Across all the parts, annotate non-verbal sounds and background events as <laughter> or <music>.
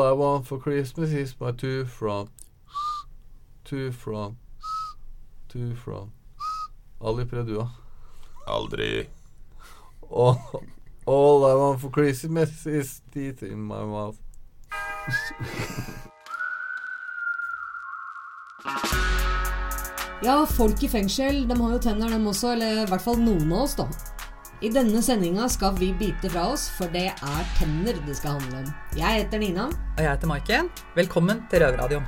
All I want for Christmas is my two front. Two front. Two front. Ali, Predua. du. Aldri. All, all I want for Christmas is teeth in my mouth. Ja, folk i fengsel de har jo tenner, dem også. Eller i hvert fall noen av oss, da. I denne sendinga skal vi bite fra oss, for det er tenner det skal handle om. Jeg heter Nina. Og jeg heter Maiken. Velkommen til Røverradioen.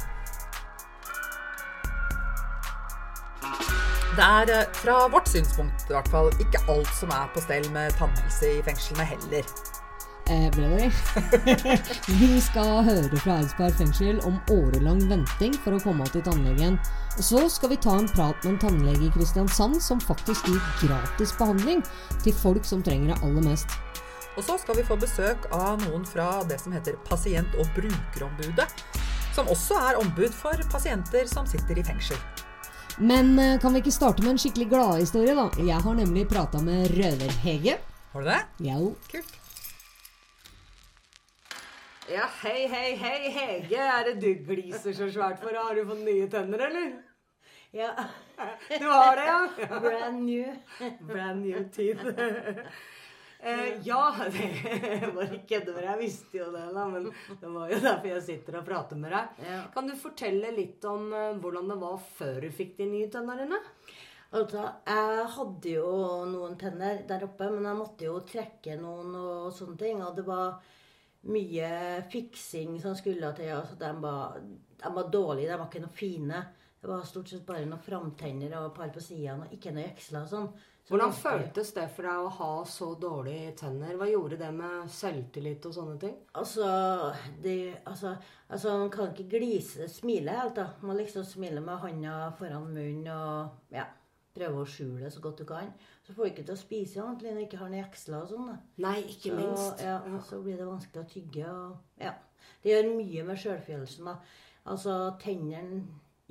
Det er eh, fra vårt synspunkt i hvert fall ikke alt som er på stell med tannhelse i fengslene heller. Eh, brother. <laughs> vi skal høre fra Eidsberg fengsel om årelang venting for å komme til tannlegen. Og så skal vi ta en prat med en tannlege i Kristiansand som faktisk gir gratis behandling til folk som trenger det aller mest. Og så skal vi få besøk av noen fra det som heter Pasient- og brukerombudet. Som også er ombud for pasienter som sitter i fengsel. Men eh, kan vi ikke starte med en skikkelig gladhistorie, da? Jeg har nemlig prata med Røver-Hege. Har du det? Jo. Kult. Ja, hei, hei, hei, Hege. Er det du gliser så svært for? Har du fått nye tenner, eller? Ja. Du har det, ja? Brand new. Brand new teeth. Eh, ja, det var ikke kødde med deg. Jeg visste jo det, da, men det var jo derfor jeg sitter og prater med deg. Ja. Kan du fortelle litt om eh, hvordan det var før du fikk de nye tennene dine? Altså, jeg hadde jo noen tenner der oppe, men jeg måtte jo trekke noen og sånne ting. Og det var mye fiksing som skulle til. Altså, de, var, de var dårlige, de var ikke noe fine. Det var stort sett bare noen framtenner og et par på sidene, og ikke noe jeksler og sånn. Så Hvordan ganske- føltes det for deg å ha så dårlige tenner? Hva gjorde det med selvtillit og sånne ting? Altså, det, altså, altså Man kan ikke glise, smile helt, da. Man liksom smiler med handa foran munnen og ja, prøve å skjule det så godt du kan. Så får du ikke til å spise ordentlig når du ikke har noen jeksler og sånn. Nei, ikke så, minst. Ja, så blir det vanskelig å tygge. og ja. Det gjør mye med sjølfølelsen. Altså, tennene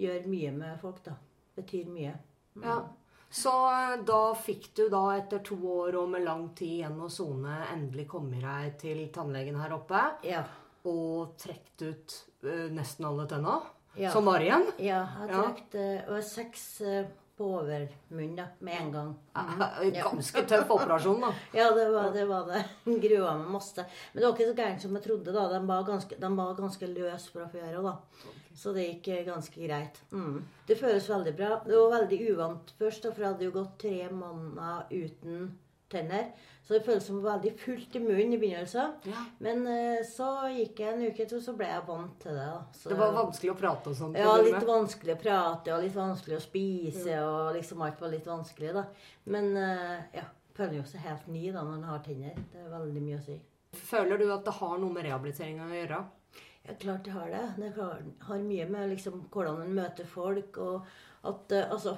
gjør mye med folk, da. Betyr mye. Ja. Så eh, da fikk du da etter to år og med lang tid igjen å sone endelig komme deg til tannlegen her oppe Ja. og trukket ut ø, nesten alle tenna Ja. som var igjen? ja jeg Ja. trakk det og seks eh, på overmunnen med en gang. Eh, Ganske tøff operasjon, da. <laughs> Ja, det var det. Var det. <laughs> Grua meg masse. Men det var ikke så gærent som jeg trodde. da. De var ganske, de var ganske løs fra før av. da. Så det gikk eh, ganske greit. Mm. Det føles veldig bra. Det var veldig uvant først, da, for jeg hadde jo gått tre måneder uten tenner. Så det føles som veldig fullt i munnen i begynnelsen. Ja. Men uh, så gikk jeg en uke til, så ble jeg vant til det. da. Så, Det var vanskelig å prate og sånn. ja, litt med. vanskelig å prate og litt vanskelig å spise. og liksom Alt var litt vanskelig, da. Men uh, ja, føler jo seg helt ny da når en har tenner. Det er veldig mye å si. Føler du at det har noe med rehabiliteringa å gjøre? Ja, klart det har det. Det har, har mye med liksom hvordan en møter folk og at uh, altså,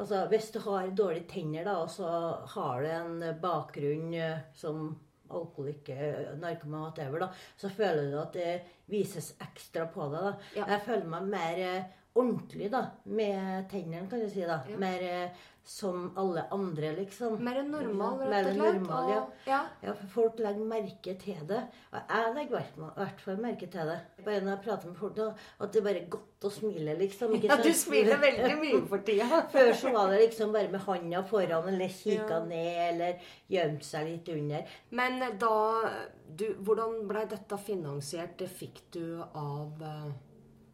altså Hvis du har dårlige tenner, da, og så har du en bakgrunn eh, som alkoholiker, narkoman, whatever, da, så føler du at det vises ekstra på deg. da. Ja. Jeg føler meg mer eh, ordentlig da, med tennene, kan du si. da. Ja. Mer eh, som alle andre, liksom. Mer enn normal, rett og slett? normal, ja. og- ja. Ja, for folk legger merke til det. Og jeg legger i hvert- fall merke til det. Bare når jeg prater med folk, at det er bare godt å smile, liksom. ja, du smiler <laughs> veldig mye for tida. Før så var det liksom bare med handa foran, eller kikka Ja. ned, eller gjemt seg litt under. Men da du, Hvordan blei dette finansiert? Det fikk du av eh,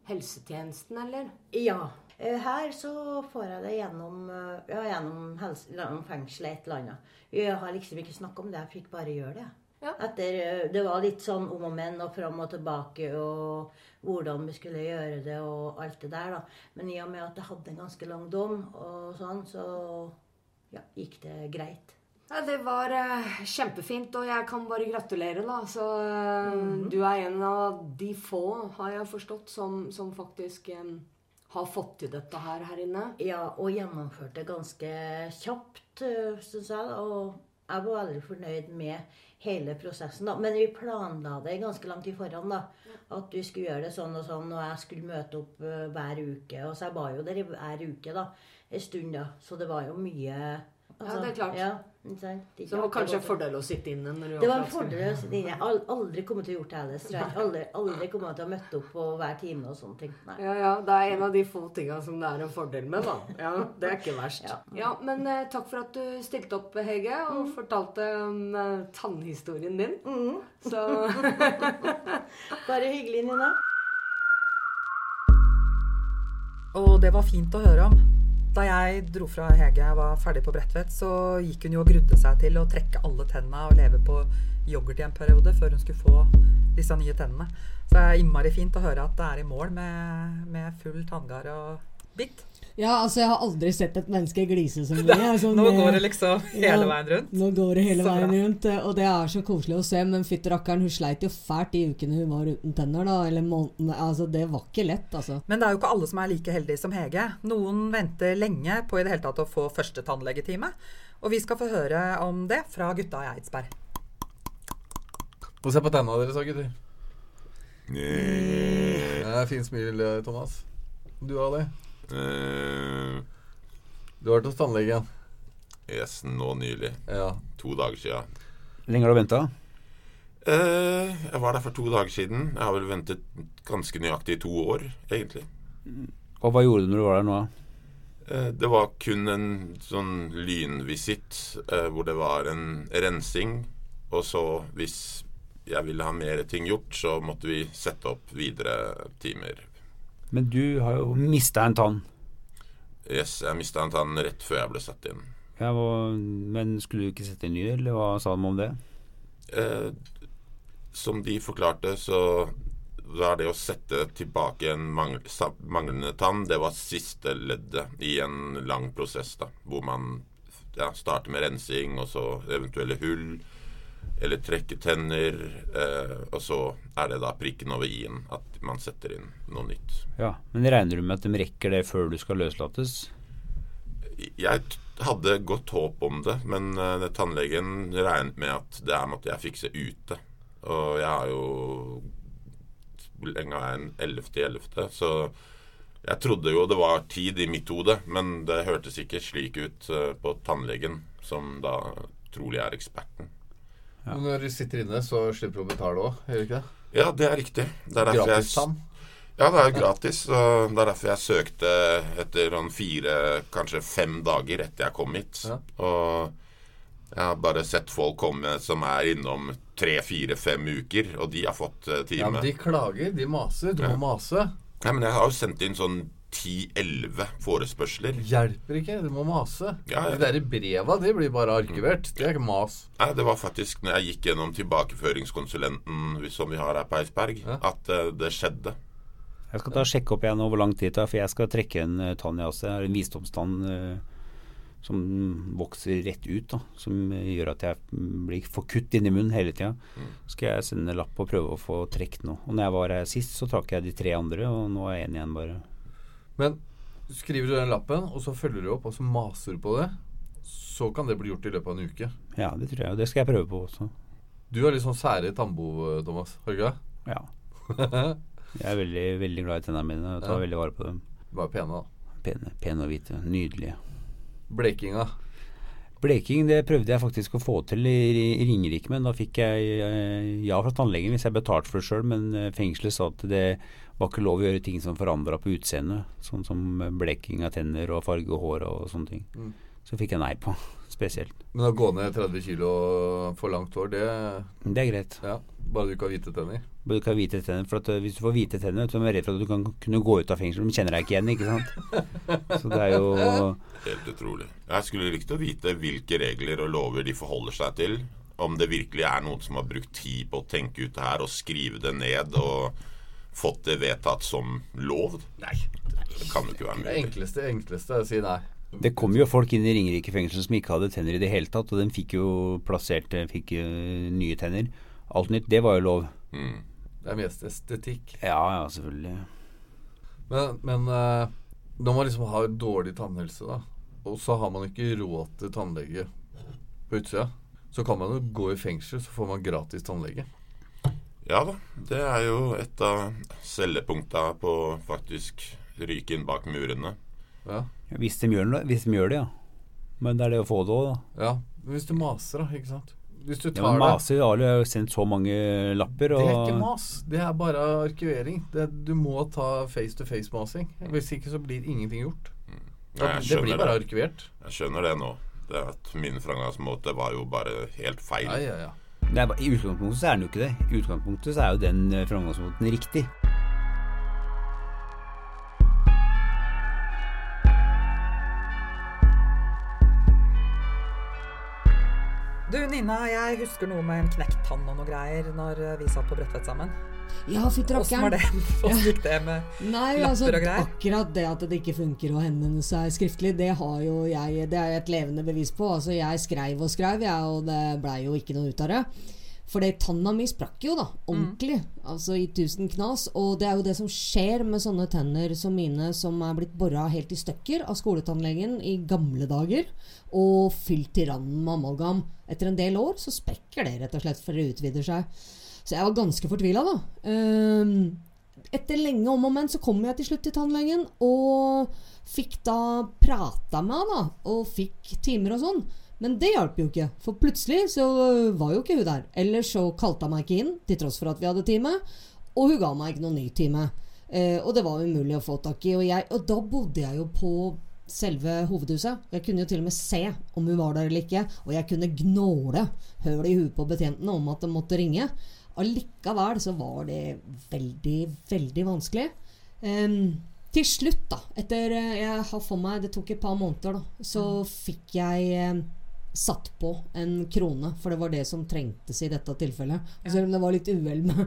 helsetjenesten, eller? Ja. Eh, Her så får jeg det gjennom, eh, ja, gjennom, helse, gjennom fengselet et eller annet. Jeg har liksom ikke snakka om det, jeg fikk bare gjøre det. Ja. Etter, eh, det var litt sånn om og men og fram og tilbake og hvordan vi skulle gjøre det og alt det der, da. Men i og med at jeg hadde en ganske lang dom og sånn, så ja, gikk det greit. Ja, det var eh, kjempefint, og jeg kan bare gratulere, da. Så eh, du er en av de få, har jeg forstått, som, som faktisk eh, har fått til dette her her inne. Ja, og gjennomførte ganske kjapt, syns jeg. Og jeg var veldig fornøyd med hele prosessen. da. Men vi planla det ganske langt i forhånd. da, At vi skulle gjøre det sånn og sånn, og jeg skulle møte opp eh, hver uke. Og så jeg var jo der hver uke da, en stund, da. Så det var jo mye Ja, det er klart. Ja, Så det var kanskje en fordel å sitte inne når du Det var en fordel å sitte inne. Jeg har aldri kommet til å gjort det ellers. jeg. Aldri, aldri kommet til å møtt opp på hver time og sånne ting. Nei. Ja, ja, det er en av de få tinga som det er en fordel med, da. Ja, Det er ikke verst. Ja. Ja, Men eh, takk for at du stilte opp, Hege, og fortalte om eh, tannhistorien din. Så <laughs> Bare hyggelig, Nina. Og det var fint å høre om. Da jeg dro fra Hege og var ferdig på Bredtvet, så gikk hun jo og grudde seg til å trekke alle tennene og leve på yoghurt i en periode før hun skulle få disse nye tennene. Så det er innmari fint å høre at det er i mål med, med full tanngard og bitt. Ja, altså, jeg har aldri sett et menneske glise så <laughs> mye. altså, Nå går det liksom <laughs> hele Ja, veien rundt. Nå går det hele Så veien bra. rundt, og det er så koselig å se. Men fytti rakkeren, hun sleit jo fælt de ukene hun var uten tenner, da. Eller månedene. Altså, det var ikke lett, altså. Men det er jo ikke alle som er like heldige som Hege. Noen venter lenge på i det hele tatt å få første tannlegetime. Og vi skal få høre om det fra gutta i Eidsberg. Få se på tenna deres, da, gutter. Det er Fint smil, eh, Thomas. Du, Ali? Eh, Du har vært hos tannlegen. yes, nå nylig. Ja. To dager siden. Lenge har du venta? Uh, jeg var der for to dager siden. Jeg har vel ventet ganske nøyaktig to år, egentlig. Og hva gjorde du når du var der nå? Uh, det var kun en sånn lynvisitt uh, hvor det var en rensing. Og så, hvis jeg ville ha mer ting gjort, så måtte vi sette opp videre timer. Men du har jo mista en tann. Yes, jeg mista en tann rett før jeg ble satt inn. Ja, og, men skulle du ikke sette inn ny, eller hva sa de om det? Eh, som de forklarte, så var det å sette tilbake en mangl manglende tann, det var siste leddet i en lang prosess, da, hvor man ja, starter med rensing, og så eventuelle hull, eller trekke tenner, eh, og så er det da prikken over i-en, at man setter inn noe nytt. Ja, Men regner du med at de rekker det før du skal løslates? Jeg hadde godt håp om det, men eh, tannlegen regnet med at det her måtte jeg fikse ute. Og jeg har jo Hvor lenge er en 11.11., så jeg trodde jo det var tid i mitt hode, men det hørtes ikke slik ut eh, på tannlegen, som da trolig er eksperten. Men når du sitter inne, så slipper du å betale òg, gjør du ikke det? Ja, det er riktig. Det er Gratis jeg. Ja, det er jo gratis. Og det er derfor jeg søkte etter sånn fire, kanskje fem dager etter jeg kom hit. Ja. Og jeg har bare sett folk komme som er innom tre, fire, fem uker, og de har fått time. Ja, men De klager, de maser. Du må mase. Nei, men jeg har jo sendt inn sånn 10-11 forespørsler. Hjelper ikke, du må mase. Ja, ja. De der breva, de blir bare arkivert. Det er ikke mas. Nei, Det var faktisk når jeg gikk gjennom tilbakeføringskonsulenten som vi har her på Eidsberg, Ja. at uh, det skjedde. Jeg skal ta og sjekke opp igjen hvor lang tid det tar, for jeg skal trekke en uh, tann jeg også. Jeg har en visdomstann uh, som vokser rett ut, da. Som eh, gjør at jeg mm, blir for kutt inni munnen hele tida. skal jeg sende en lapp og prøve å få trukket noe. Og når jeg var her sist, så trakk jeg de tre andre, og nå er jeg én igjen, bare. Men skriver du den lappen, og så følger du opp, og så maser du på det, så kan det bli gjort i løpet av en uke. Ja, det tror jeg, og det skal jeg prøve på også. Du har litt sånn sære tambo, Thomas. Har du ikke det? Ja. <laughs> Jeg er veldig, veldig glad i tennene mine og tar Ja. veldig vare på dem. Bare pene, da. Pene, pene og hvite. Nydelige. Blekinga. Bleking det prøvde jeg faktisk å få til i i Ringerike, men da fikk jeg eh, ja fra tannlegen hvis jeg betalte for det sjøl. Men eh, fengselet sa at det var ikke lov å gjøre ting som forandra på utseendet. Sånn som bleking av tenner og farge og hår og sånne ting. Mm. Så fikk jeg nei på, <laughs> spesielt. Men å gå ned 30 kilo for langt hår, det Det er greit. Ja. Bare du ikke har hvite tenner. Bare Du ikke har hvite tenner, for at eh, Hvis du får hvite tenner, så er man redd for at du kan kunne gå ut av fengsel. De kjenner deg ikke igjen, ikke sant. <laughs> Så det er jo Helt utrolig. Jeg skulle likt å vite hvilke regler og lover de forholder seg til. Om det virkelig er noen som har brukt tid på å tenke ut det her og skrive det ned og fått det vedtatt som lov. Nei, det kan jo ikke være Det mulig. enkleste, enkleste er å si nei. Det kom jo folk inn i Ringerike fengsel som ikke hadde tenner i det hele tatt, og den fikk jo plassert eh, fikk jo nye tenner. Alt nytt, det var jo lov. Mm. Det er mest estetikk. Ja, ja, selvfølgelig. Men, men eh, når man liksom har dårlig tannhelse, da, og så har man ikke råd til tannlege på utsida, så kan man jo gå i fengsel, så får man gratis tannlege. Ja da, det er jo et av cellepunkta på faktisk ryke inn bak murene. Ja. Ja, hvis, de gjør, det- hvis de gjør det, ja. Men det er det å få det òg, da. Ja, hvis du maser, da. ikke sant? Hvis du Ja, tar men det maser har jo sendt så mange lapper, Det er ikke mas. Det er bare arkivering. Det, du må ta face to face-masing. Hvis ikke så blir ingenting gjort. Ja, jeg det blir blir det. bare arkivert. Jeg skjønner det nå. Det at Min framgangsmåte var jo bare helt feil. Ja, ja, ja. Nei, I utgangspunktet så er den jo ikke det. I utgangspunktet så er jo den eh, framgangsmåten riktig. Nina, jeg husker noe med en knekt tann og noe greier når eh, vi satt på Bredtvet sammen. Ja, fy, Åssen var det? <laughs> Åssen gikk det med Nei, Lapper altså og greier? akkurat det at det ikke funker å henvende seg skriftlig, det har jo jeg Det er et levende bevis på. Altså, jeg skreiv og skreiv, jeg, og det blei jo ikke noe ut av det. For det tanna mi sprakk jo, da. Ordentlig. Altså i tusen knas. Og det er jo det som skjer med sånne tenner som mine, som er blitt bora helt i stykker av skoletannlegen i gamle dager, og fylt til randen med amalgam. Etter en del år så sprekker det rett og slett, for det utvider seg. Så jeg var ganske fortvila, da. Um, etter lenge om og men så kom jeg til slutt til tannlegen, og fikk da prata med han, da. Og fikk timer og sånn. Men det hjalp jo ikke, for plutselig så var jo ikke hun der. Eller så kalte hun meg ikke inn, til tross for at vi hadde time. Og hun ga meg ikke noen ny time. Eh, og det var umulig å få tak i. Og, jeg, og da bodde jeg jo på selve hovedhuset. Jeg kunne jo til og med se om hun var der eller ikke. Og jeg kunne gnåle høl i huet på betjentene om at de måtte ringe. Allikevel så var det veldig, veldig vanskelig. Em, til slutt, da, etter eh, jeg har for meg Det tok et par måneder, da. Så fikk jeg eh, satt på en krone, for det var det som trengtes i dette tilfellet. Og selv om det var litt uhell med,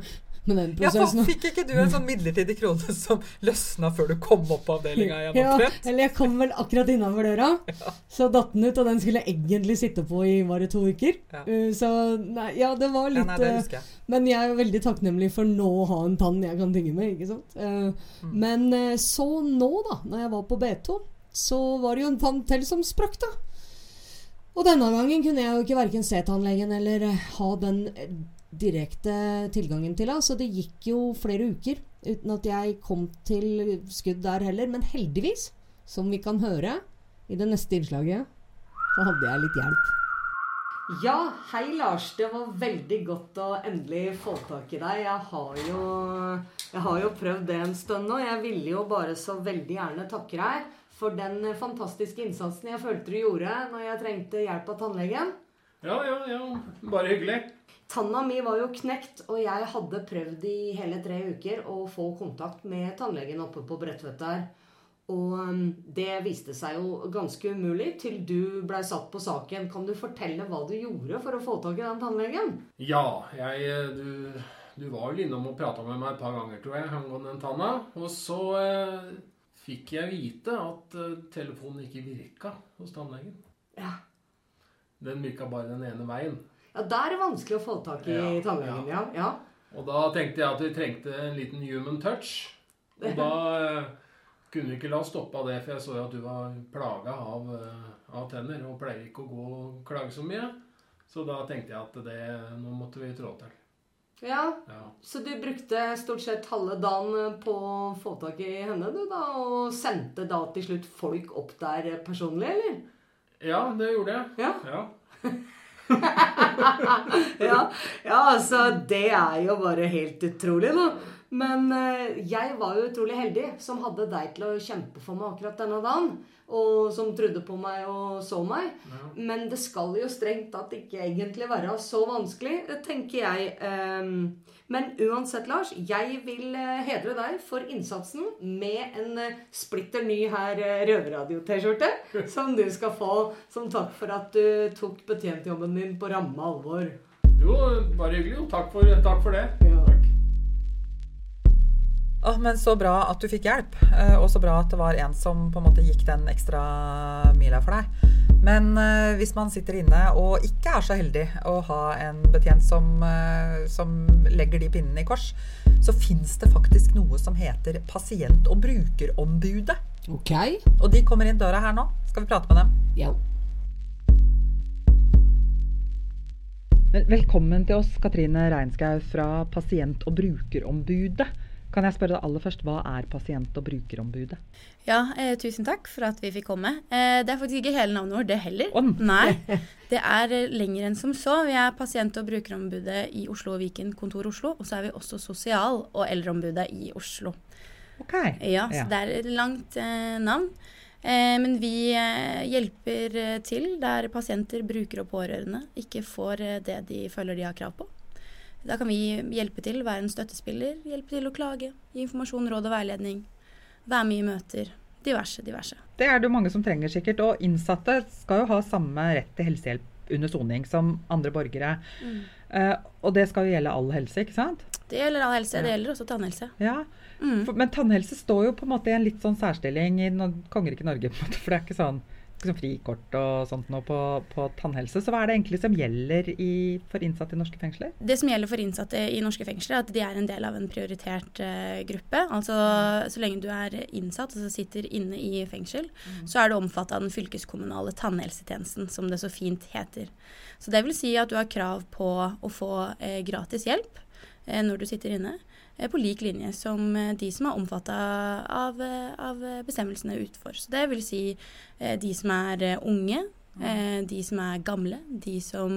med den Ja, for. Fikk ikke du en sånn midlertidig krone som løsna før du kom opp på avdelinga igjen? Ja, eller jeg kom vel akkurat innafor døra. Så datt den ut, og den skulle jeg egentlig sitte på i bare to uker. Ja. Uh, Så nei, ja, det var Ja, litt nei, det husker jeg. Men jeg er veldig takknemlig for nå å ha en tann jeg kan tinge med, ikke sant. Uh, Mm. Men så nå, da, når jeg var på B2, så var det jo en tann til som sprakk, da. Og denne gangen kunne jeg jo ikke verken se tannlegen eller eh, ha den eh, direkte tilgangen til henne, så det gikk jo flere uker uten at jeg kom til skudd der heller. Men heldigvis, som vi kan høre i det neste innslaget, så hadde jeg litt hjelp. Ja, hei Lars. Det var veldig godt å endelig få tak i deg. Jeg har jo, jeg har jo prøvd det en stund nå. Jeg ville jo bare så veldig gjerne takke deg for den fantastiske innsatsen jeg følte du gjorde når jeg trengte hjelp av tannlegen. Ja, ja, ja. Bare hyggelig. Tanna mi var jo knekt, og jeg hadde prøvd i hele tre uker å få kontakt med tannlegen oppe på Bredtvet der. Og um, det viste seg jo ganske umulig til du blei satt på saken. Kan du fortelle hva du gjorde for å få tak i den tannlegen? Ja, jeg Du, du var vel innom og prata med meg et par ganger, tror jeg, angående den tanna. Og så eh, fikk jeg vite at eh, telefonen ikke virka hos tannlegen. Ja. Den virka bare den ene veien. Ja, Da er det vanskelig å få tak i Ja, tannlegen, ja. ja. Og da tenkte jeg at vi trengte en liten human touch. Og da eh, kunne vi ikke la oss stoppe av det, for jeg så jo at du var plaga av, eh, av tenner og pleier ikke å gå og klage så mye. Så da tenkte jeg at det, nå måtte vi trå til. Ja. Ja. Så du brukte stort sett halve dagen på å få tak i henne, du da? Og sendte da til slutt folk opp der personlig, eller? ja, det gjorde jeg. Ja. Ja. <laughs> ja, ja, altså det er jo bare helt utrolig, da. Men eh, jeg var jo utrolig heldig som hadde deg til å kjempe for meg akkurat denne dagen. Og som trodde på meg og så meg. Men det skal jo strengt tatt ikke egentlig være så vanskelig, tenker jeg. Ehm, Men uansett, Lars, jeg vil eh, hedre deg for innsatsen med en eh, splitter ny her eh, Røverradio-T-skjorte. <laughs> Som du skal få som takk for at du tok betjentjobben din på ramme alvor. Jo, bare hyggelig. Takk for, takk for det. Ja. Å, men så bra at du fikk hjelp, eh, og så bra at det var en som på en måte gikk den ekstra mila for deg. Men eh, hvis man sitter inne og ikke er så heldig å ha en betjent som, eh, som legger de pinnene i kors, så fins det faktisk noe som heter pasient- og brukerombudet. Ok. Og de kommer inn døra her nå. Skal vi prate med dem? Ja. Velkommen til oss, Katrine Reinskau fra Pasient- og brukerombudet. Kan jeg spørre deg aller først, hva er pasient- og brukerombudet? Ja, eh, tusen takk for at vi fikk komme. Eh, det er faktisk ikke hele navnet vårt, det heller. Å, Nei, det er eh, lenger enn som så. Vi er pasient- og brukerombudet i Oslo og Viken kontor Oslo. Og så er vi også sosial- og eldreombudet i Oslo. Ok. Ja, så det er et langt eh, navn. Eh, men vi eh, hjelper til der pasienter, brukere og pårørende ikke får det de føler de har krav på. Da kan vi hjelpe til, være en støttespiller, hjelpe til å klage, gi informasjon, råd og veiledning. Være med i møter. Diverse, diverse. Det er det jo mange som trenger sikkert. Og innsatte skal jo ha samme rett til helsehjelp under soning som andre borgere. Eh, og det skal jo gjelde all helse, ikke sant? Det gjelder all helse, Ja. det gjelder også tannhelse. Ja. Mm. For, men tannhelse står jo på en måte i en litt sånn særstilling i no kongeriket Norge, på en måte, for det er ikke sånn, sånn frikort og sånt nå på, på tannhelse. Så hva er det egentlig som gjelder i, for innsatte i norske fengsler? Det som gjelder for innsatte i norske fengsler, er at de er en del av en prioritert uh, gruppe. Altså så lenge du er innsatt, altså sitter inne i fengsel, så er du omfattet av den fylkeskommunale tannhelsetjenesten, som det så fint heter. Så det vil si at du har krav på å få uh, gratis hjelp eh, når du sitter inne. Eh, På lik linje som eh, de som er omfatta av, eh, av bestemmelsene utenfor. Så det vil si de som er unge, eh, de som er gamle, de som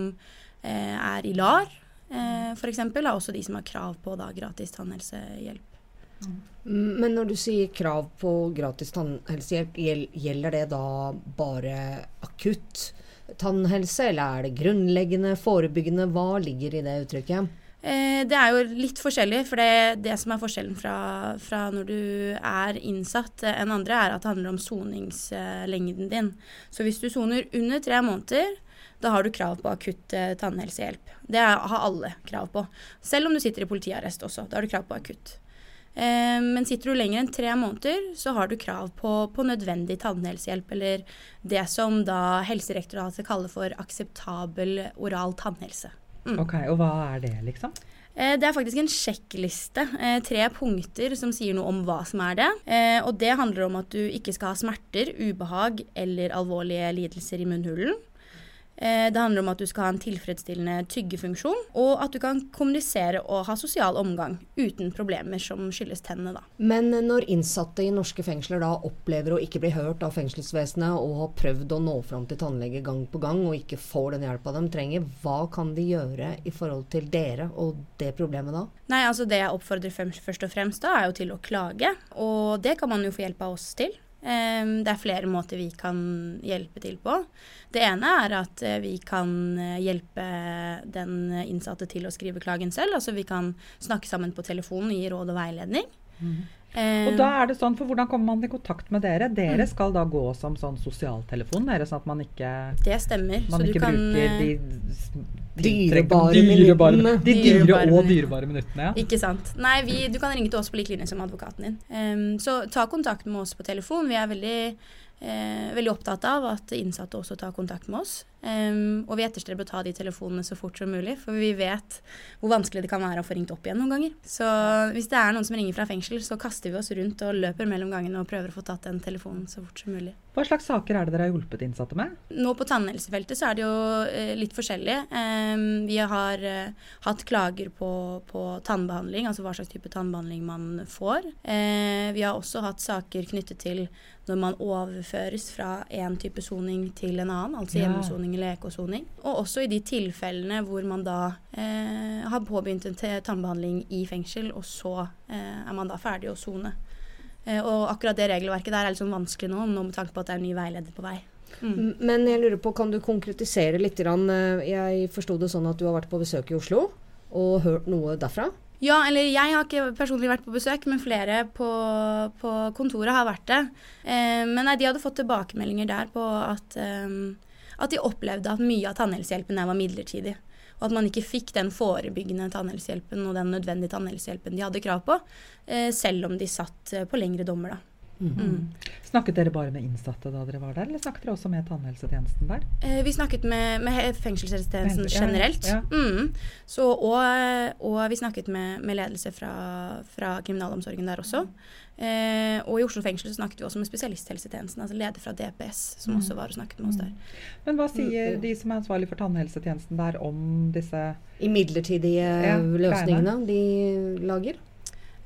eh, er i LAR, eh, f.eks. er også de som har krav på da, gratis tannhelsehjelp. Mm, Men når du sier krav på gratis tannhelsehjelp, gjelder det da bare akutt tannhelse, eller er det grunnleggende, forebyggende? Hva ligger i det uttrykket? Eh, det er jo litt forskjellig, for det, det som er forskjellen fra, fra når du er innsatt eh, enn andre, er at det handler om soningslengden din. Så hvis du soner under tre måneder, da har du krav på akutt eh, tannhelsehjelp. Det har alle krav på. Selv om du sitter i politiarrest også. Da har du krav på akutt. Men sitter du lenger enn tre måneder, så har du krav på, på nødvendig tannhelsehjelp, eller det som da Helsedirektoratet kaller for akseptabel oral tannhelse. Mm. Ok, Og hva er det, liksom? Eh, Det er faktisk en sjekkliste, eh, tre punkter som sier noe om hva som er det. Eh, Og det handler om at du ikke skal ha smerter, ubehag eller alvorlige lidelser i munnhulen. Eh, Det handler om at du skal ha en tilfredsstillende tyggefunksjon, og at du kan kommunisere og ha sosial omgang uten problemer som skyldes tennene. Da. Men når innsatte i norske fengsler da opplever å ikke bli hørt av fengselsvesenet og har prøvd å nå fram til tannlege gang på gang og ikke får den hjelpa de trenger, hva kan de gjøre i forhold til dere og det problemet da? Nei, altså Det jeg oppfordrer først og fremst da, er jo til å klage, og det kan man jo få hjelp av oss til. Ehm, Det er flere måter vi kan hjelpe til på. Det ene er at eh, vi kan eh, hjelpe den innsatte til å skrive klagen selv. Altså vi kan snakke sammen på telefonen og gi råd og veiledning. Ehm, Og da er det sånn, for Hvordan kommer man i kontakt med dere? Mm. Dere skal da gå som sånn sosialtelefon, dere, sånn at man ikke, Det stemmer. man så du ikke kan bruker eh, de Dyrebare dyrebare- minuttene. De dyre Dyrebare og dyrebare minuttene, ja. Ikke sant. Nei, vi, du kan ringe til oss på lik linje som advokaten din. Um, så ta kontakt med oss på telefon. Vi er veldig, eh, veldig opptatt av at innsatte også tar kontakt med oss. Um, og vi etterstreber å ta de telefonene så fort som mulig, for vi vet hvor vanskelig det kan være å få ringt opp igjen noen ganger. Så hvis det er noen som ringer fra fengsel, så kaster vi oss rundt og løper mellom gangene og prøver å få tatt den telefonen så fort som mulig. Hva slags saker er det dere har hjulpet innsatte med? Nå på tannhelsefeltet så er det jo eh, litt forskjellig. Vi har eh, hatt klager på, på tannbehandling, altså hva slags type tannbehandling man får. Eh, vi har også hatt saker knyttet til når man overføres fra en type soning til en annen, altså hjemmesoning eller ekosoning. Og også i de tilfellene hvor man da eh, har påbegynt en tannbehandling i fengsel, og så eh, er man da ferdig å sone. Eh, og akkurat det regelverket der er litt sånn vanskelig nå, nå med tanke på at det er en ny veileder på vei. Mm. Men jeg lurer på, kan du konkretisere litt? eh, Jeg forsto det sånn at du har vært på besøk i Oslo og hørt noe derfra? Ja, eller jeg har ikke personlig vært på besøk, men flere på, på kontoret har vært det. Eh, men nei, de hadde fått tilbakemeldinger der på at, eh, at de opplevde at mye av tannhelsehjelpen der var midlertidig. Og at man ikke fikk den forebyggende tannhelsehjelpen og den nødvendige tannhelsehjelpen de hadde krav på, eh, selv om de satt eh, på lengre dommer, da. Mm. Snakket dere bare med innsatte da dere var der, eller snakket dere også med tannhelsetjenesten der? Eh, vi snakket med, med fengselshelsetjenesten generelt. ja. Mm. Så, og, og vi snakket med, med ledelse fra, fra kriminalomsorgen der også. Eh, og i Oslo fengsel så snakket vi også med spesialisthelsetjenesten, altså leder fra DPS, som Mm. også var og snakket med oss der. Men hva sier Mm, mm. de som er ansvarlig for tannhelsetjenesten der om disse I midlertidige Ja, løsningene de lager?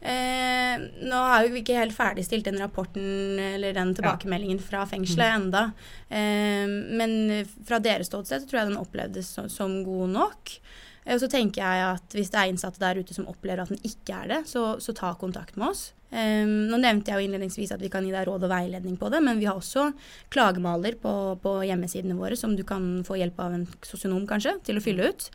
Eh, nå har vi ikke helt ferdigstilt den rapporten eller den tilbakemeldingen fra fengselet Mm. enda. Eh, men fra deres ståsted så tror jeg den opplevdes som, som god nok. Eh, Og så tenker jeg at hvis det er innsatte der ute som opplever at den ikke er det, så, så ta kontakt med oss. Eh, nå nevnte jeg jo innledningsvis at vi kan gi deg råd og veiledning på det, men vi har også klagemaler på, på hjemmesidene våre som du kan få hjelp av en sosionom kanskje til å fylle ut.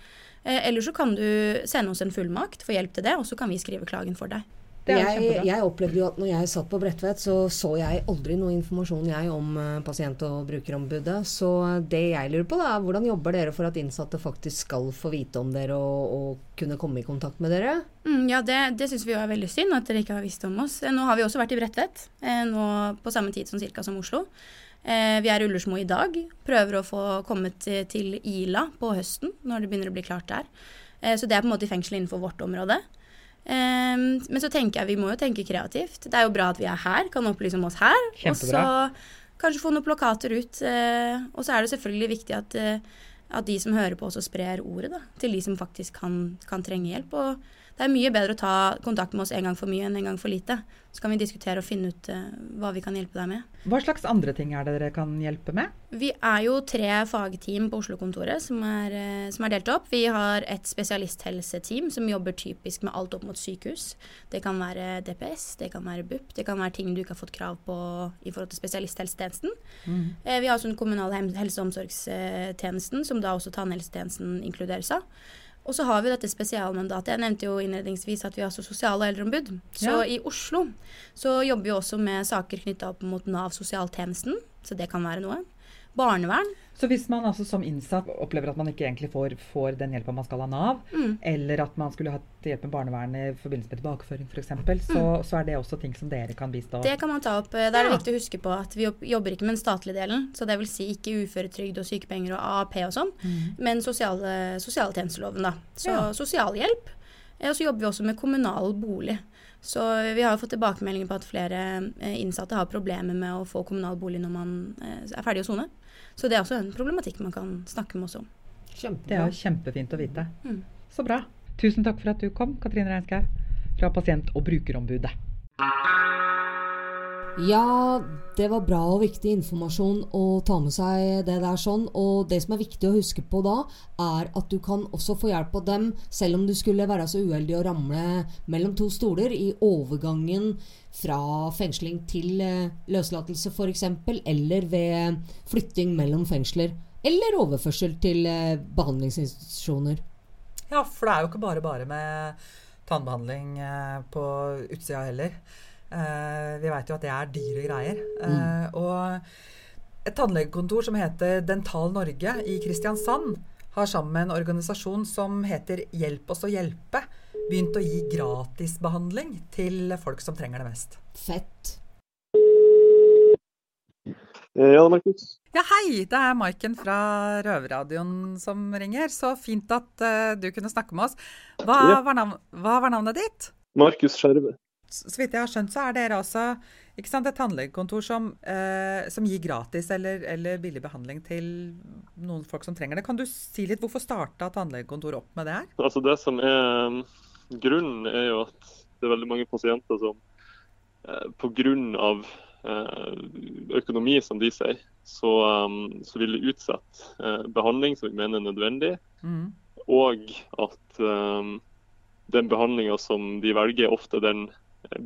Eh, eller så kan du sende oss en fullmakt, få hjelp til det, og så kan vi skrive klagen for deg. Det er Jeg, jeg opplevde jo at når jeg satt på Bredtvet, så så jeg aldri noe informasjon jeg om uh, pasient- og brukerombudet. Så det jeg lurer på, da, er hvordan jobber dere for at innsatte faktisk skal få vite om dere og, og kunne komme i kontakt med dere? Mm, ja, det, det syns vi jo er veldig synd at dere ikke har visst om oss. Eh, Nå har vi også vært i Bredtvet, eh, nå på samme tid som cirka som Oslo. Eh, vi er i Ullersmo i dag. Prøver å få kommet til, Ila på høsten, når det begynner å bli klart der. Eh, så det er på en måte i fengsel innenfor vårt område. Eh, men så tenker jeg vi må jo tenke kreativt. Det er jo bra at vi er her, kan opplyse om oss her. Og så kanskje få noen plakater ut. Eh, og så er det selvfølgelig viktig at, at de som hører på, også sprer ordet da, til de som faktisk kan, kan trenge hjelp. Og det er mye bedre å ta kontakt med oss en gang for mye enn en gang for lite. Så kan vi diskutere og finne ut uh, hva vi kan hjelpe deg med. Hva slags andre ting er det dere kan hjelpe med? Vi er jo tre fagteam på Oslo-kontoret som, eh, som er delt opp. Vi har et spesialisthelseteam som jobber typisk med alt opp mot sykehus. Det kan være DPS, det kan være BUP, det kan være ting du ikke har fått krav på i forhold til spesialisthelsetjenesten. Eh, Vi har også den kommunale helse- og omsorgstjenesten, som da også tannhelsetjenesten inkluderes av. Og så har vi dette spesialmandatet. Jeg nevnte jo innledningsvis at vi har sosial- og eldreombud. Så Ja. i Oslo så jobber vi også med saker knytta opp mot Nav sosialtjenesten, så det kan være noe. Barnevern. Så hvis man altså som innsatt opplever at man ikke egentlig får, får den hjelpa man skal ha Nav, Mm. eller at man skulle hatt hjelp med barnevernet i forbindelse med tilbakeføring f.eks., så, så er det også ting som dere kan bistå Mm. Det kan man ta opp. Da er det Ja. viktig å huske på at vi jobber ikke med den statlige delen. Så det vil si ikke uføretrygd og sykepenger og AAP og sånn, men sosiale, sosialtjenesteloven, da. Så Ja. sosialhjelp. Eh, Og så jobber vi også med kommunal bolig. Så vi har fått tilbakemeldinger på at flere eh, innsatte har problemer med å få kommunal bolig når man eh, er ferdig å sone. Så det er også en problematikk man kan snakke med oss om. Det er jo kjempefint å vite. Mm. Så bra. Tusen takk for at du kom, Katrine Reinskau fra Pasient- og brukerombudet. Ja, det var bra og viktig informasjon å ta med seg det der sånn. Og det som er viktig å huske på da, er at du kan også få hjelp av dem selv om du skulle være så uheldig å ramle mellom to stoler i overgangen fra fengsling til eh, løslatelse f.eks., eller ved flytting mellom fengsler. Eller overførsel til eh, behandlingsinstitusjoner. Ja, for det er jo ikke bare bare med tannbehandling eh, på utsida heller. Eh, vi veit jo at det er dyre greier. Mm. og et tannlegekontor som heter Dental Norge i Kristiansand, har sammen med en organisasjon som heter Hjelp oss å hjelpe, begynt å gi gratisbehandling til folk som trenger det mest. Fett. Eh, Ja, Markus. Ja, hei! Det er Maiken fra Røverradioen som ringer. Så fint at uh, du kunne snakke med oss. Hva, Ja. var, navn, hva var navnet ditt? Markus Skjerve. Så vidt jeg har skjønt, så er dere også ikke sant, et tannlegekontor som, eh, som gir gratis eller, eller billig behandling til noen folk som trenger det. Kan du si litt hvorfor starta tannlegekontoret opp med det her? Altså det som er um, grunnen, er jo at det er veldig mange pasienter som eh, pga. Eh, økonomi, som de sier, så, um, så vil de utsette eh, behandling som vi mener er nødvendig, Mm. og at um, den behandlinga som de velger, er ofte den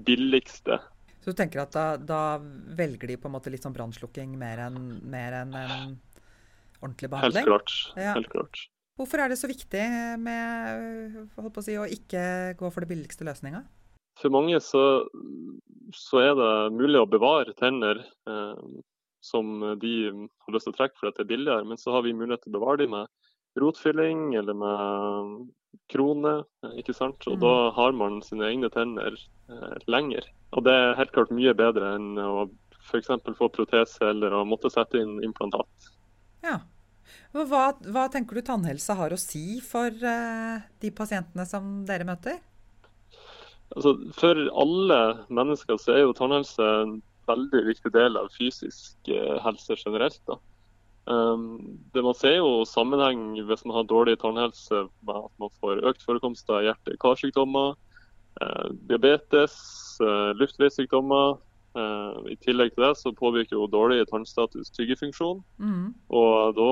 billigste. Så du tenker at da, da velger de på en måte litt sånn brannslukking mer enn mer enn en ordentlig Helt behandling? klart. Ja. Helt klart. Hvorfor er det så viktig med å, si, å ikke gå for det billigste løsninga? For mange så, så er det mulig å bevare tenner eh, som de har lyst til å trekke fordi det er billigere, men så har vi mulighet til å bevare dem med rotfylling eller med krone. ikke sant? Og Mm. da har man sine egne tenner lenger. Og det er helt klart mye bedre enn å f.eks. få protese eller å måtte sette inn implantat. Ja. Hva, hva tenker du tannhelse har å si for uh, de pasientene som dere møter? Altså, for alle mennesker så er jo tannhelse en veldig viktig del av fysisk eh, helse generelt. Da. Um, det Man ser jo sammenheng hvis man har dårlig tannhelse med at man får økt forekomst av hjerte- og karsykdommer. eh, diabetes, eh, luftveissykdommer. Eh, I tillegg til det så påvirker jo dårlig tannstatus tyggefunksjon. Mm. Og da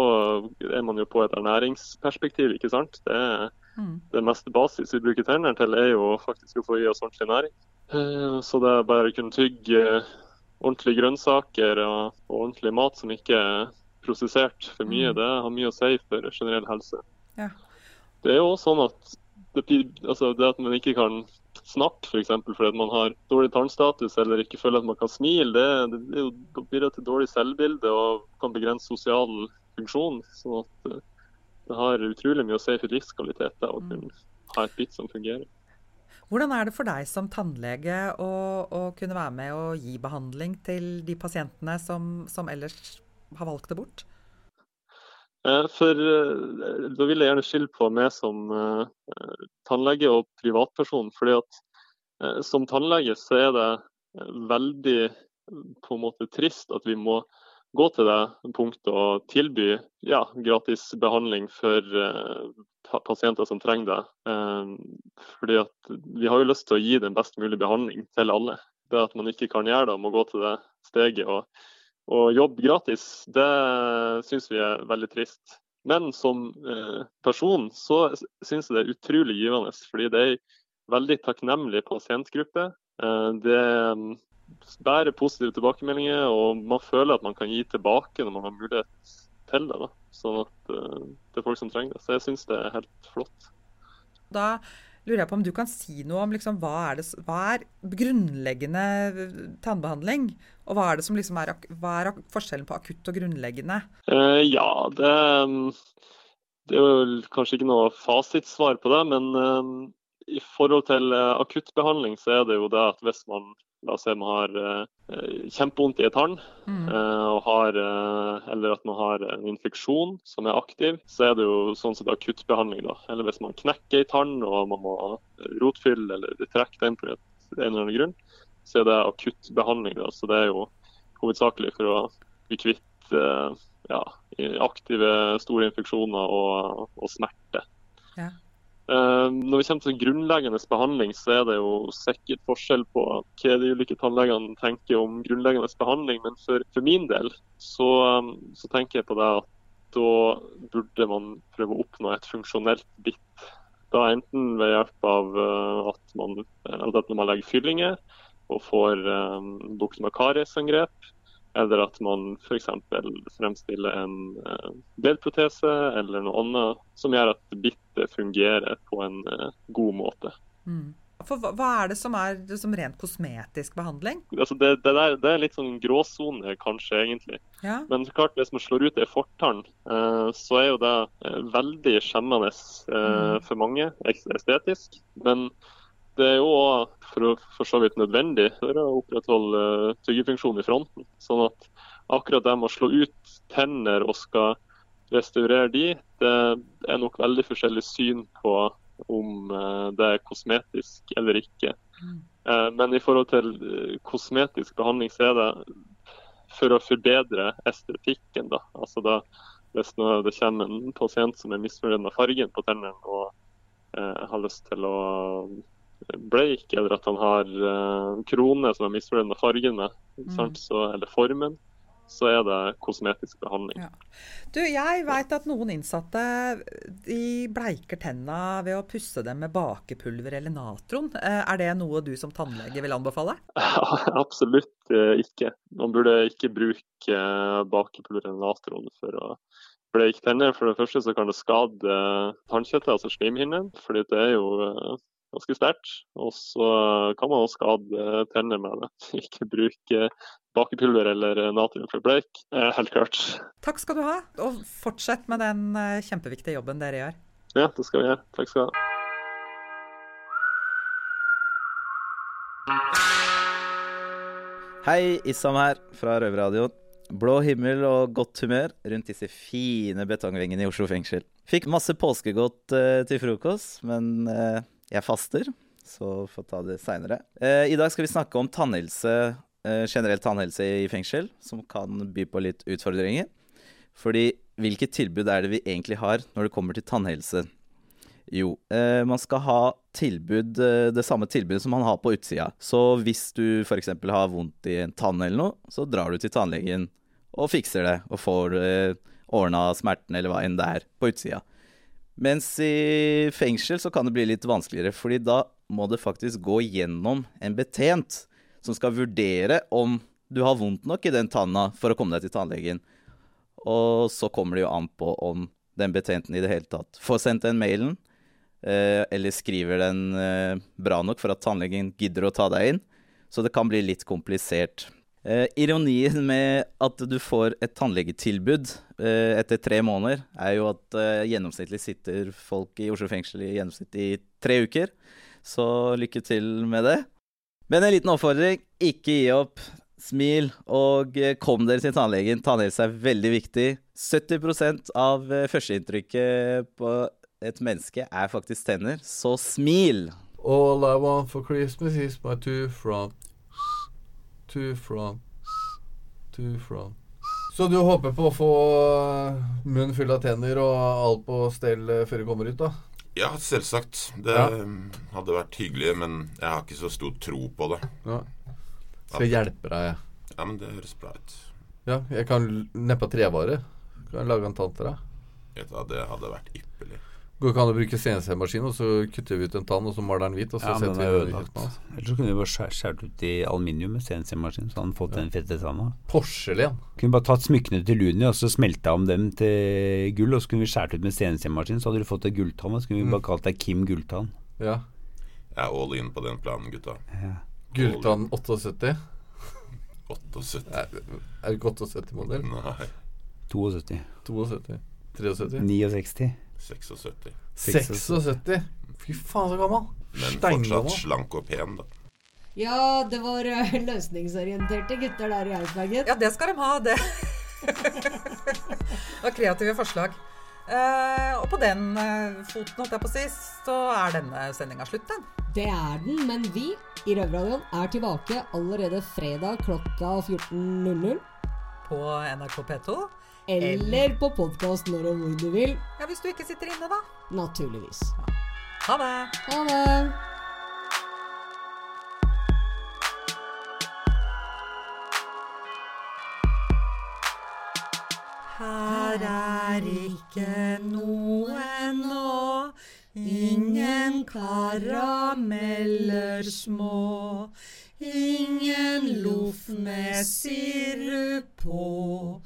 er man jo på et ernæringsperspektiv, ikke sant. Det, Mm. det meste basis vi bruker tennene til, er jo faktisk å få i oss ordentlig næring. Eh, Så det er bare å kunne tygge eh, ordentlige grønnsaker og, og ordentlig mat som ikke er prosessert for mye, Mm. det har mye å si for generell helse. Ja. Det er jo sånn at det, altså det at man ikke kan snakke f.eks. fordi at man har dårlig tannstatus eller ikke føler at man kan smile, det, det, det det til dårlig selvbilde og kan begrense sosial funksjon. sånn at eh, det har utrolig mye å si for livskvalitet å kunne ha et bitt som fungerer. Hvordan er det for deg som tannlege å, å kunne være med og gi behandling til de pasientene som, som ellers har valgt det bort? Eh, For eh, da vil jeg gjerne skille på meg som eh, tannlege og privatperson. fordi at som tannlege så er det veldig på en måte trist at vi må gå til det punktet og tilby ja, gratis behandling for pasienter som trenger det. Fordi at vi har jo lyst til å gi den best mulige behandling til alle. Det at man ikke kan gjøre det, må gå til det steget og og jobbe gratis, det syns vi er veldig trist. Men som eh, person så syns jeg det er utrolig givende, fordi det er en veldig takknemlig pasientgruppe. Eh, det mm, bærer positive tilbakemeldinger, og man føler at man kan gi tilbake når man har mulighet til det. Da. Sånn at eh, det er folk som trenger det. Så jeg syns det er helt flott. Da lurer jeg på om du kan si noe om liksom, hva, er det, hva er grunnleggende tannbehandling? Og hva er, det som liksom er, hva er forskjellen på akutt og grunnleggende? Uh, ja, det, mm, det er vel kanskje ikke noe fasitsvar på det, men eh, i forhold til eh, akuttbehandling så er det jo det at hvis man La oss si man har eh, kjempevondt i en tann, Mm. eh, har, eh, eller at man har en infeksjon som er aktiv, så er det jo sånn sett akuttbehandling. da. Eller hvis man knekker en tann og man må rotfylle eller trekke den på en eller annen grunn, så er det akuttbehandling. da. Så det er jo hovedsakelig for å bli kvitt eh, ja, aktive store infeksjoner og, og smerte. Ja. Eh, når vi kommer til grunnleggende behandling, så er det jo sikkert forskjell på hva de ulike tannlegene tenker om grunnleggende behandling. Men for, for min del så, um, så tenker jeg på det at da burde man prøve å oppnå et funksjonelt bitt. Da Enten ved hjelp av eh, at man, at man legger fyllinger og får um, bukt med kariesangrep, eller at man f.eks. fremstiller en uh, eller noe annet som gjør at bittet fungerer på en eh, god måte. Mm. For hva, hva er det som er som rent kosmetisk behandling? Altså det, det, der, det er litt sånn gråsone, kanskje, egentlig. Ja. Men klart, hvis man slår ut ei fortann, eh, så er jo det eh, veldig skjemmende eh, for mange, estetisk. Men det er jo for, for så vidt nødvendig for å opprettholde tyggefunksjonen i fronten. Sånn at akkurat det med å slå ut tenner og skal restaurere de, det er nok veldig forskjellig syn på om eh, det er kosmetisk eller ikke. Eh, Men i forhold til eh, kosmetisk behandling, så er det for å forbedre estetikken. da. Altså da, Hvis det kommer en pasient som er misfornøyd med fargen på tennene og eh, har lyst til å bleike, eller at han har uh, krone som er misfornøyd med fargen med? Så, eller formen, så er det kosmetisk behandling. Ja. Du, jeg veit at noen innsatte de bleiker tenna ved å pusse dem med bakepulver eller natron. Eh, Er det noe du som tannlege vil anbefale? <laughs> Absolutt eh, ikke. Man burde ikke bruke bakepulver eller natron for å bleike tenner. For det første så kan det skade tannkjøttet, altså slimhinnen, fordi det er jo ganske sterkt. Og så kan man også skade eh, tenner med det. <laughs> Ikke bruke bakepulver eller eh, natrium for bleik. Eh, Helt klart. Takk skal du ha, og fortsett med den kjempeviktige jobben dere gjør. Ja, det skal vi gjøre. Takk skal du ha. Hei, Issam her fra Røverradioen. Blå himmel og godt humør rundt disse fine betongvengene i Oslo fengsel. Fikk masse påskegodt uh, til frokost, men eh, jeg faster, så får ta det seinere. Eh, I dag skal vi snakke om tannhelse, eh, generell tannhelse i fengsel, som kan by på litt utfordringer. Fordi hvilket tilbud er det vi egentlig har når det kommer til tannhelse? Jo, eh, man skal ha tilbud, eh, det samme tilbudet som man har på utsida. Så hvis du f.eks. har vondt i en tann eller noe, så drar du til tannlegen og fikser det, og får eh, ordna smerten eller hva enn det er på utsida. Mens i fengsel så kan det bli litt vanskeligere, fordi da må det faktisk gå gjennom en betjent som skal vurdere om du har vondt nok i den tanna for å komme deg til tannlegen. Og så kommer det jo an på om den betjenten i det hele tatt får sendt den mailen, eh, eller skriver den eh, bra nok for at tannlegen gidder å ta deg inn. Så det kan bli litt komplisert. Eh, ironien med at du får et tannlegetilbud eh, etter tre måneder, er jo at eh, gjennomsnittlig sitter folk i Oslo fengsel i gjennomsnitt i tre uker. Så lykke til med det. Men en liten oppfordring, ikke gi opp. Smil, og eh, kom dere til tannlegen. Tannhelse er veldig viktig. 70% av eh, førsteinntrykket på et menneske er faktisk tenner, så smil! All I want for Christmas is my two front Two front to front Så du håper på å få uh, munn full av tenner og alt på stell uh, før du kommer ut, da? Ja, selvsagt. Det Ja. um, hadde vært hyggelig, men jeg har ikke så stor tro på det. Ja. Skal jeg hjelpe deg. Ja, men det høres bra ut. Ja, jeg kan neppe trevare. Kan jeg lage en tann til deg. Det hadde vært ypperlig. Går ikke an å bruke CNC-maskin, og så kutter vi ut en tann, og så maler den hvit, og så Ja, setter er vi den ødelagt. Eller Ellers så kunne vi bare skjært ut i aluminium med CNC-maskin, så hadde han fått den fette tanna. Porselen. Kunne bare tatt smykkene til Luni og så smelta om dem til gull, og så kunne vi skåret ut med CNC-maskin, så hadde du fått ei gulltann. Og så kunne vi bare kalt deg Kim Gulltann. Ja. Jeg er all in på den planen, gutta. Gulltann 78. 78. Er, er det ikke 78-modell? Nei. 72. 72. 73. 69. 76. 76. Fy faen, så gammel. Men fortsatt slank og pen, da. Ja, det var eh, <laughs> løsningsorienterte gutter der i Eidsbergen. Ja, det skal de ha, det. <laughs> det var kreative forslag. Uh, og på den uh, foten, holdt jeg på å si, så er denne sendinga slutt, den. Det er den, men vi i Røverradioen er tilbake allerede fredag klokka 14.00. På NRK P2. Eller på podkast når og hvor du vil. Ja, Hvis du ikke sitter inne, da. Naturligvis. Ha det. Ha det! Her er ikke noe nå, ingen karameller små. Ingen loff med sirup på.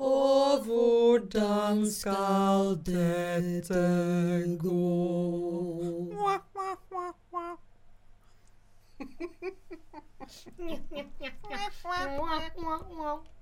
Og hvordan skal dette gå? <laughs>